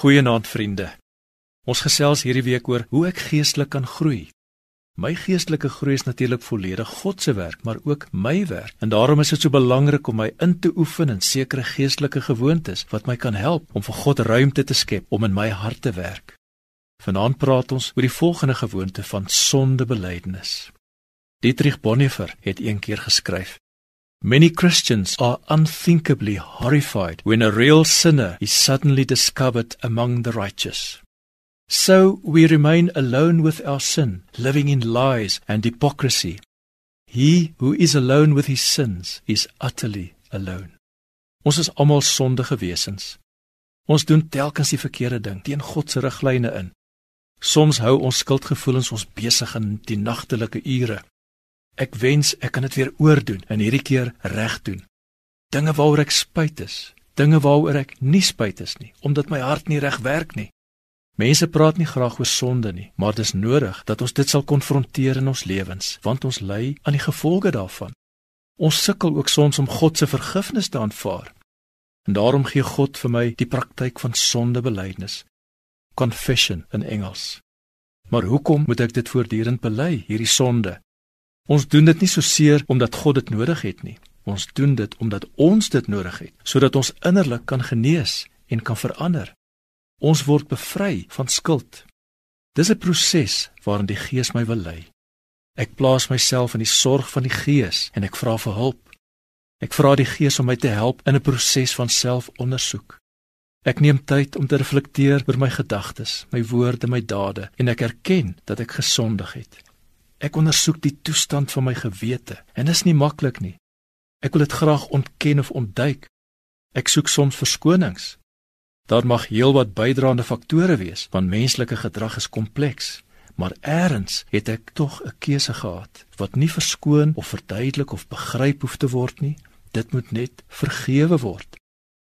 Goeienaand vriende. Ons gesels hierdie week oor hoe ek geestelik kan groei. My geestelike groei is natuurlik volledig God se werk, maar ook my werk. En daarom is dit so belangrik om my in te oefen in sekere geestelike gewoontes wat my kan help om vir God ruimte te skep om in my hart te werk. Vanaand praat ons oor die volgende gewoonte van sondebelydenis. Dietrich Bonhoeffer het eendag geskryf: Many Christians are unthinkably horrified when a real sinner is suddenly discovered among the righteous. So we remain alone with our sin, living in lies and hypocrisy. He who is alone with his sins is utterly alone. Ons is almal sondige wesens. Ons doen telkens die verkeerde ding teen God se riglyne in. Soms hou ons skuldgevoelens ons besig in die nagtelike ure. Ek wens ek kan dit weer oordoen en hierdie keer reg doen. Dinge waaroor ek spyt is, dinge waaroor ek nie spyt is nie, omdat my hart nie reg werk nie. Mense praat nie graag oor sonde nie, maar dit is nodig dat ons dit sal konfronteer in ons lewens, want ons ly aan die gevolge daarvan. Ons sukkel ook soms om God se vergifnis te aanvaar. En daarom gee God vir my die praktyk van sondebelydenis. Confession in Engels. Maar hoekom moet ek dit voortdurend bely, hierdie sonde? Ons doen dit nie so seer omdat God dit nodig het nie. Ons doen dit omdat ons dit nodig het, sodat ons innerlik kan genees en kan verander. Ons word bevry van skuld. Dis 'n proses waarin die Gees my wil lei. Ek plaas myself in die sorg van die Gees en ek vra vir hulp. Ek vra die Gees om my te help in 'n proses van selfondersoek. Ek neem tyd om te reflekteer oor my gedagtes, my woorde, my dade en ek erken dat ek gesondig het. Ek ondersoek die toestand van my gewete en dit is nie maklik nie. Ek wil dit graag ontken of ontduik. Ek soek soms verskonings. Daar mag heelwat bydraende faktore wees, want menslike gedrag is kompleks, maar eers het ek tog 'n keuse gehad wat nie verskoon of verduidelik of begryp hoef te word nie. Dit moet net vergewe word.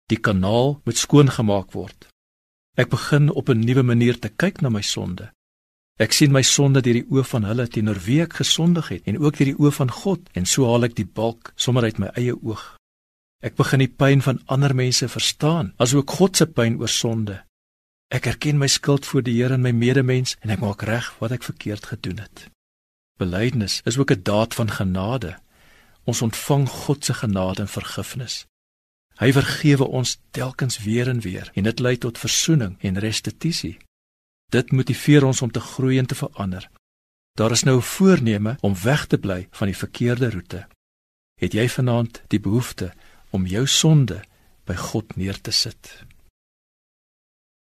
Die kanaal moet skoongemaak word. Ek begin op 'n nuwe manier te kyk na my sonde. Ek sien my sonde deur die oë van hulle teenoor wie ek gesondig het en ook deur die oë van God en so haal ek die balk sommer uit my eie oog. Ek begin die pyn van ander mense verstaan, asook God se pyn oor sonde. Ek erken my skuld voor die Here en my medemens en ek maak reg wat ek verkeerd gedoen het. Belydenis is ook 'n daad van genade. Ons ontvang God se genade en vergifnis. Hy vergewe ons telkens weer en weer en dit lei tot verzoening en restituisie. Dit motiveer ons om te groei en te verander. Daar is nou 'n voorneme om weg te bly van die verkeerde roete. Het jy vanaand die behoefte om jou sonde by God neer te sit?